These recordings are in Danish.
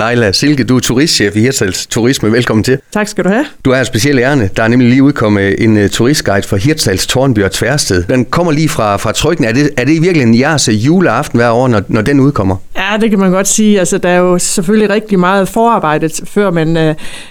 Leila Silke, du er turistchef i Hirtshals Turisme. Velkommen til. Tak skal du have. Du er en speciel ærne. Der er nemlig lige udkommet en uh, turistguide for Hirtshals, Tornby og Tværsted. Den kommer lige fra, fra trykken. Er det, er det virkelig en jeres juleaften hver år, når, når den udkommer? Ja, det kan man godt sige. Altså, der er jo selvfølgelig rigtig meget forarbejdet, før man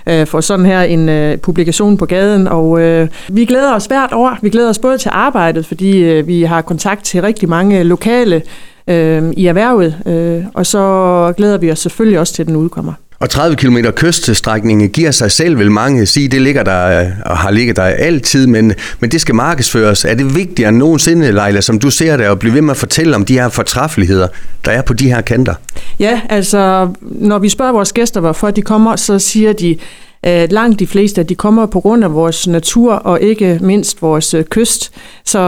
uh, uh, får sådan her en uh, publikation på gaden. Og uh, vi glæder os hvert år. Vi glæder os både til arbejdet, fordi uh, vi har kontakt til rigtig mange lokale øh, i erhvervet, øh, og så glæder vi os selvfølgelig også til, at den udkommer. Og 30 km kyststrækning giver sig selv, vil mange sige, det ligger der og har ligget der altid, men, men det skal markedsføres. Er det vigtigere end nogensinde, Leila, som du ser det, at blive ved med at fortælle om de her fortræffeligheder, der er på de her kanter? Ja, altså når vi spørger vores gæster, hvorfor de kommer, så siger de, langt de fleste, de kommer på grund af vores natur og ikke mindst vores øh, kyst. Så,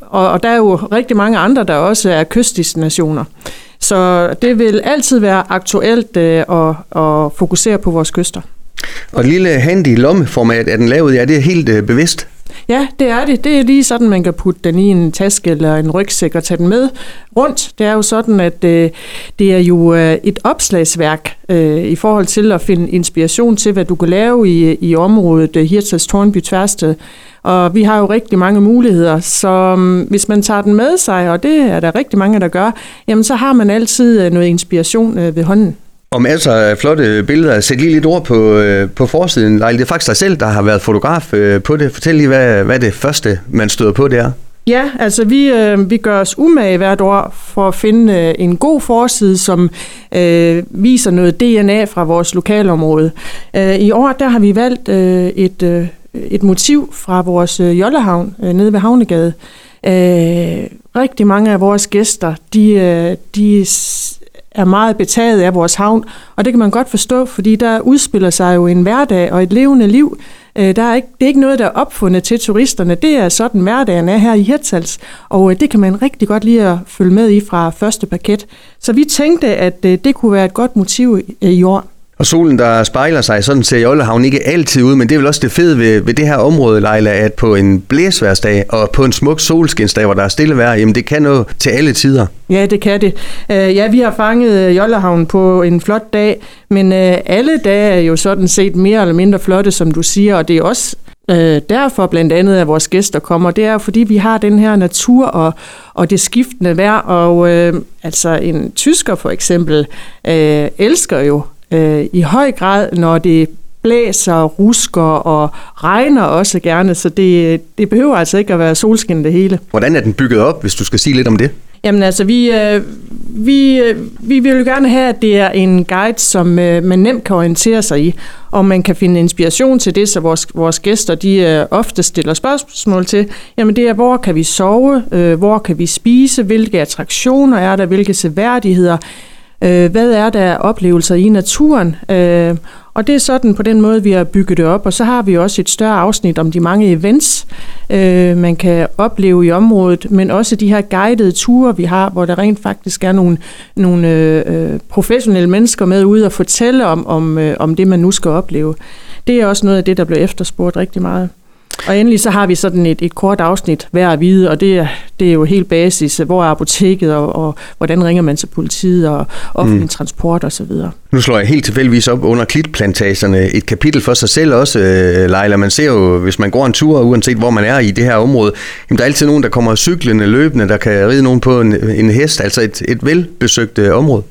og, og der er jo rigtig mange andre, der også er kystdestinationer. Så det vil altid være aktuelt øh, at, at fokusere på vores kyster. Og et lille handy lommeformat er den lavet, ja, det er helt øh, bevidst. Ja, det er det. Det er lige sådan, man kan putte den i en taske eller en rygsæk og tage den med rundt. Det er jo sådan, at øh, det er jo øh, et opslagsværk øh, i forhold til at finde inspiration til, hvad du kan lave i, i området øh, Hirtshals Tornby Tværsted. Og vi har jo rigtig mange muligheder, så mm, hvis man tager den med sig, og det er der rigtig mange, der gør, jamen så har man altid øh, noget inspiration øh, ved hånden. Og masser af flotte billeder. Sæt lige lidt ord på, øh, på forsiden. Lejl, det er faktisk dig selv, der har været fotograf på det. Fortæl lige, hvad, hvad det første, man støder på, det er. Ja, altså vi, øh, vi gør os umage hvert år for at finde øh, en god forside, som øh, viser noget DNA fra vores lokalområde. Øh, I år der har vi valgt øh, et, øh, et motiv fra vores øh, Jollehavn øh, nede ved Havnegade. Øh, rigtig mange af vores gæster, de, øh, de er meget betaget af vores havn, og det kan man godt forstå, fordi der udspiller sig jo en hverdag og et levende liv. Øh, der er ikke, det er ikke noget, der er opfundet til turisterne. Det er sådan, hverdagen er her i Hirtshals, og øh, det kan man rigtig godt lide at følge med i fra første paket. Så vi tænkte, at øh, det kunne være et godt motiv øh, i år. Og solen, der spejler sig, sådan ser Jollehavn ikke altid ud, men det er vel også det fede ved, ved det her område, Leila, at på en blæsværsdag og på en smuk solskinsdag, hvor der er stille vejr, jamen det kan noget til alle tider. Ja, det kan det. Øh, ja, vi har fanget øh, Jollehavn på en flot dag, men øh, alle dage er jo sådan set mere eller mindre flotte, som du siger, og det er også derfor blandt andet, at vores gæster kommer. Det er fordi, vi har den her natur og, og det skiftende vejr, og øh, altså en tysker for eksempel øh, elsker jo øh, i høj grad, når det blæser, rusker og regner også gerne, så det, det behøver altså ikke at være solskin det hele. Hvordan er den bygget op, hvis du skal sige lidt om det? Jamen altså, vi, øh, vi, øh, vi vil jo gerne have, at det er en guide, som øh, man nemt kan orientere sig i, og man kan finde inspiration til det, så vores, vores gæster de ofte stiller spørgsmål til. Jamen det er, hvor kan vi sove, hvor kan vi spise, hvilke attraktioner er der, hvilke seværdigheder øh, hvad er der oplevelser i naturen. Øh, og det er sådan på den måde, vi har bygget det op. Og så har vi også et større afsnit om de mange events, øh, man kan opleve i området, men også de her guidede ture, vi har, hvor der rent faktisk er nogle, nogle øh, øh professionelle mennesker med ude og fortælle om, om, øh, om det, man nu skal opleve. Det er også noget af det, der blev efterspurgt rigtig meget. Og endelig så har vi sådan et, et kort afsnit hver at vide, og det, det er jo helt basis. Hvor er apoteket, og, og hvordan ringer man til politiet, og offentlig mm. transport osv. Nu slår jeg helt tilfældigvis op under klitplantagerne et kapitel for sig selv også, øh, Leila. Man ser jo, hvis man går en tur, uanset hvor man er i det her område, jamen, der er altid nogen, der kommer cyklende, løbende, der kan ride nogen på en, en hest, altså et, et velbesøgt øh, område.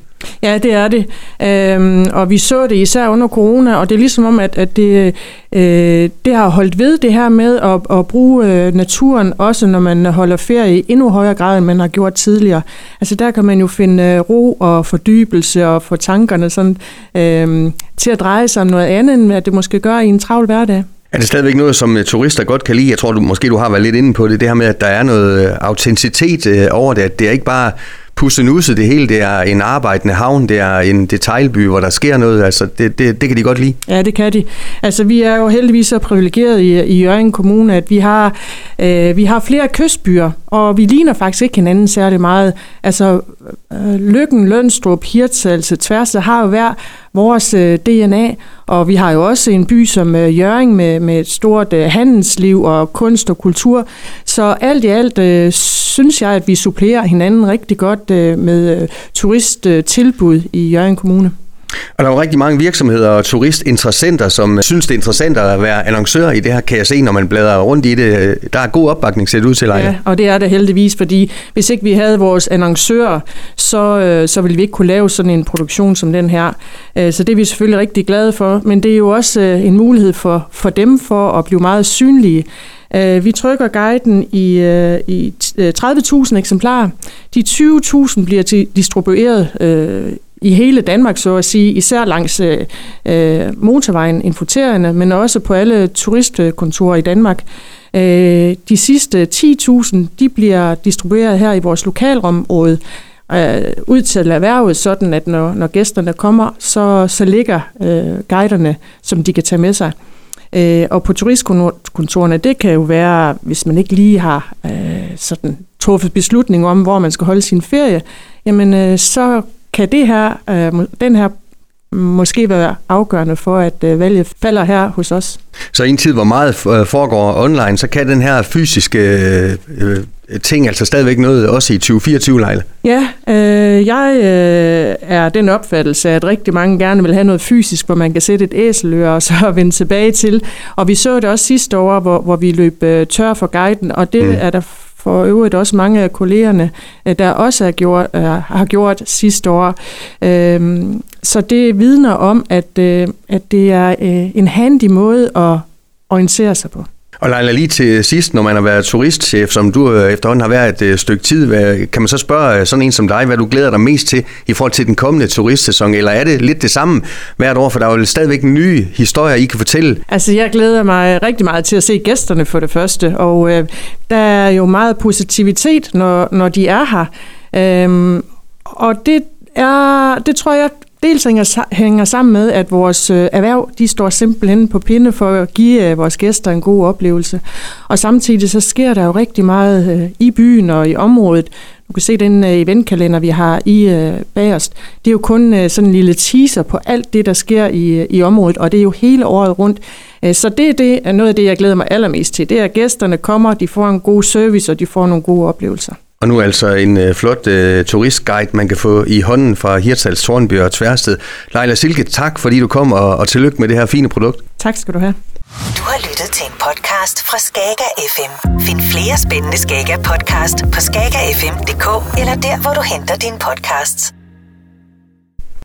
Ja, det er det. Øhm, og vi så det især under corona, og det er ligesom om, at, at det, øh, det har holdt ved det her med at, at bruge øh, naturen, også når man holder ferie i endnu højere grad, end man har gjort tidligere. Altså der kan man jo finde øh, ro og fordybelse og få tankerne sådan, øh, til at dreje sig om noget andet, end at det måske gør i en travl hverdag. Er det stadigvæk noget, som øh, turister godt kan lide? Jeg tror, du, måske du har været lidt inde på det, det her med, at der er noget øh, autenticitet øh, over det, at det er ikke bare pussenusse det hele. Det er en arbejdende havn, det er en detailby, hvor der sker noget. Altså, det, det, det kan de godt lide. Ja, det kan de. Altså, vi er jo heldigvis så privilegeret i, i Jørgen Kommune, at vi har, øh, vi har flere kystbyer, og vi ligner faktisk ikke hinanden særlig meget. Altså, øh, Lykken, Lønstrup, Hirtshals, Tværs, har jo hver vores øh, DNA, og vi har jo også en by som øh, Jøring med, med et stort øh, handelsliv og kunst og kultur. Så alt i alt øh, synes jeg, at vi supplerer hinanden rigtig godt øh, med øh, turisttilbud i Jøring Kommune. Og der er jo rigtig mange virksomheder og turistinteressenter, som synes, det er interessant at være annoncør i det her, kan jeg se, når man bladrer rundt i det. Der er god opbakning, set ud til, Leila. Ja, og det er det heldigvis, fordi hvis ikke vi havde vores annoncører, så, øh, så ville vi ikke kunne lave sådan en produktion som den her. Øh, så det er vi selvfølgelig rigtig glade for, men det er jo også øh, en mulighed for, for dem for at blive meget synlige. Vi trykker guiden i, i 30.000 eksemplarer. De 20.000 bliver distribueret i hele Danmark, så at sige, især langs øh, øh motorvejen infoterende, men også på alle turistkontorer i Danmark. Øh, de sidste 10.000, de bliver distribueret her i vores lokalområde, øh, ud til erhvervet, sådan at når, når gæsterne kommer, så, så ligger øh, guiderne, som de kan tage med sig. Øh, og på turistkontorerne, det kan jo være, hvis man ikke lige har øh, sådan truffet beslutning om, hvor man skal holde sin ferie, jamen øh, så kan det her, øh, den her måske være afgørende for, at øh, valget falder her hos os. Så i en tid, hvor meget øh, foregår online, så kan den her fysiske øh, ting altså stadigvæk noget også i 2024, Leila? Ja, øh, jeg øh, er den opfattelse, at rigtig mange gerne vil have noget fysisk, hvor man kan sætte et æselør og så vende tilbage til. Og vi så det også sidste år, hvor, hvor vi løb øh, tør for guiden, og det mm. er der for øvrigt også mange af kollegerne, øh, der også har gjort, øh, har gjort sidste år. Øhm, så det vidner om, at, øh, at det er øh, en handy måde at orientere sig på. Og Leila, lige til sidst, når man har været turistchef, som du øh, efterhånden har været et øh, stykke tid, kan man så spørge øh, sådan en som dig, hvad du glæder dig mest til i forhold til den kommende turistsæson, eller er det lidt det samme hvert år, for der er jo stadigvæk nye historier, I kan fortælle? Altså, jeg glæder mig rigtig meget til at se gæsterne for det første, og øh, der er jo meget positivitet, når, når de er her. Øhm, og det er, det tror jeg dels hænger, hænger sammen med, at vores øh, erhverv de står simpelthen på pinde for at give øh, vores gæster en god oplevelse. Og samtidig så sker der jo rigtig meget øh, i byen og i området. Du kan se den eventkalender, vi har i bagerst. Det er jo kun sådan en lille teaser på alt det, der sker i, i området, og det er jo hele året rundt. Så det er det, noget af det, jeg glæder mig allermest til. Det er, at gæsterne kommer, de får en god service, og de får nogle gode oplevelser. Og nu altså en øh, flot øh, turistguide, man kan få i hånden fra Hirtshals, Tornby og Tværsted. Leila Silke, tak fordi du kom, og, og tillykke med det her fine produkt. Tak skal du have. Du har lyttet til en podcast fra Skager FM. Find flere spændende Skager podcast på skagerfm.dk eller der, hvor du henter dine podcasts.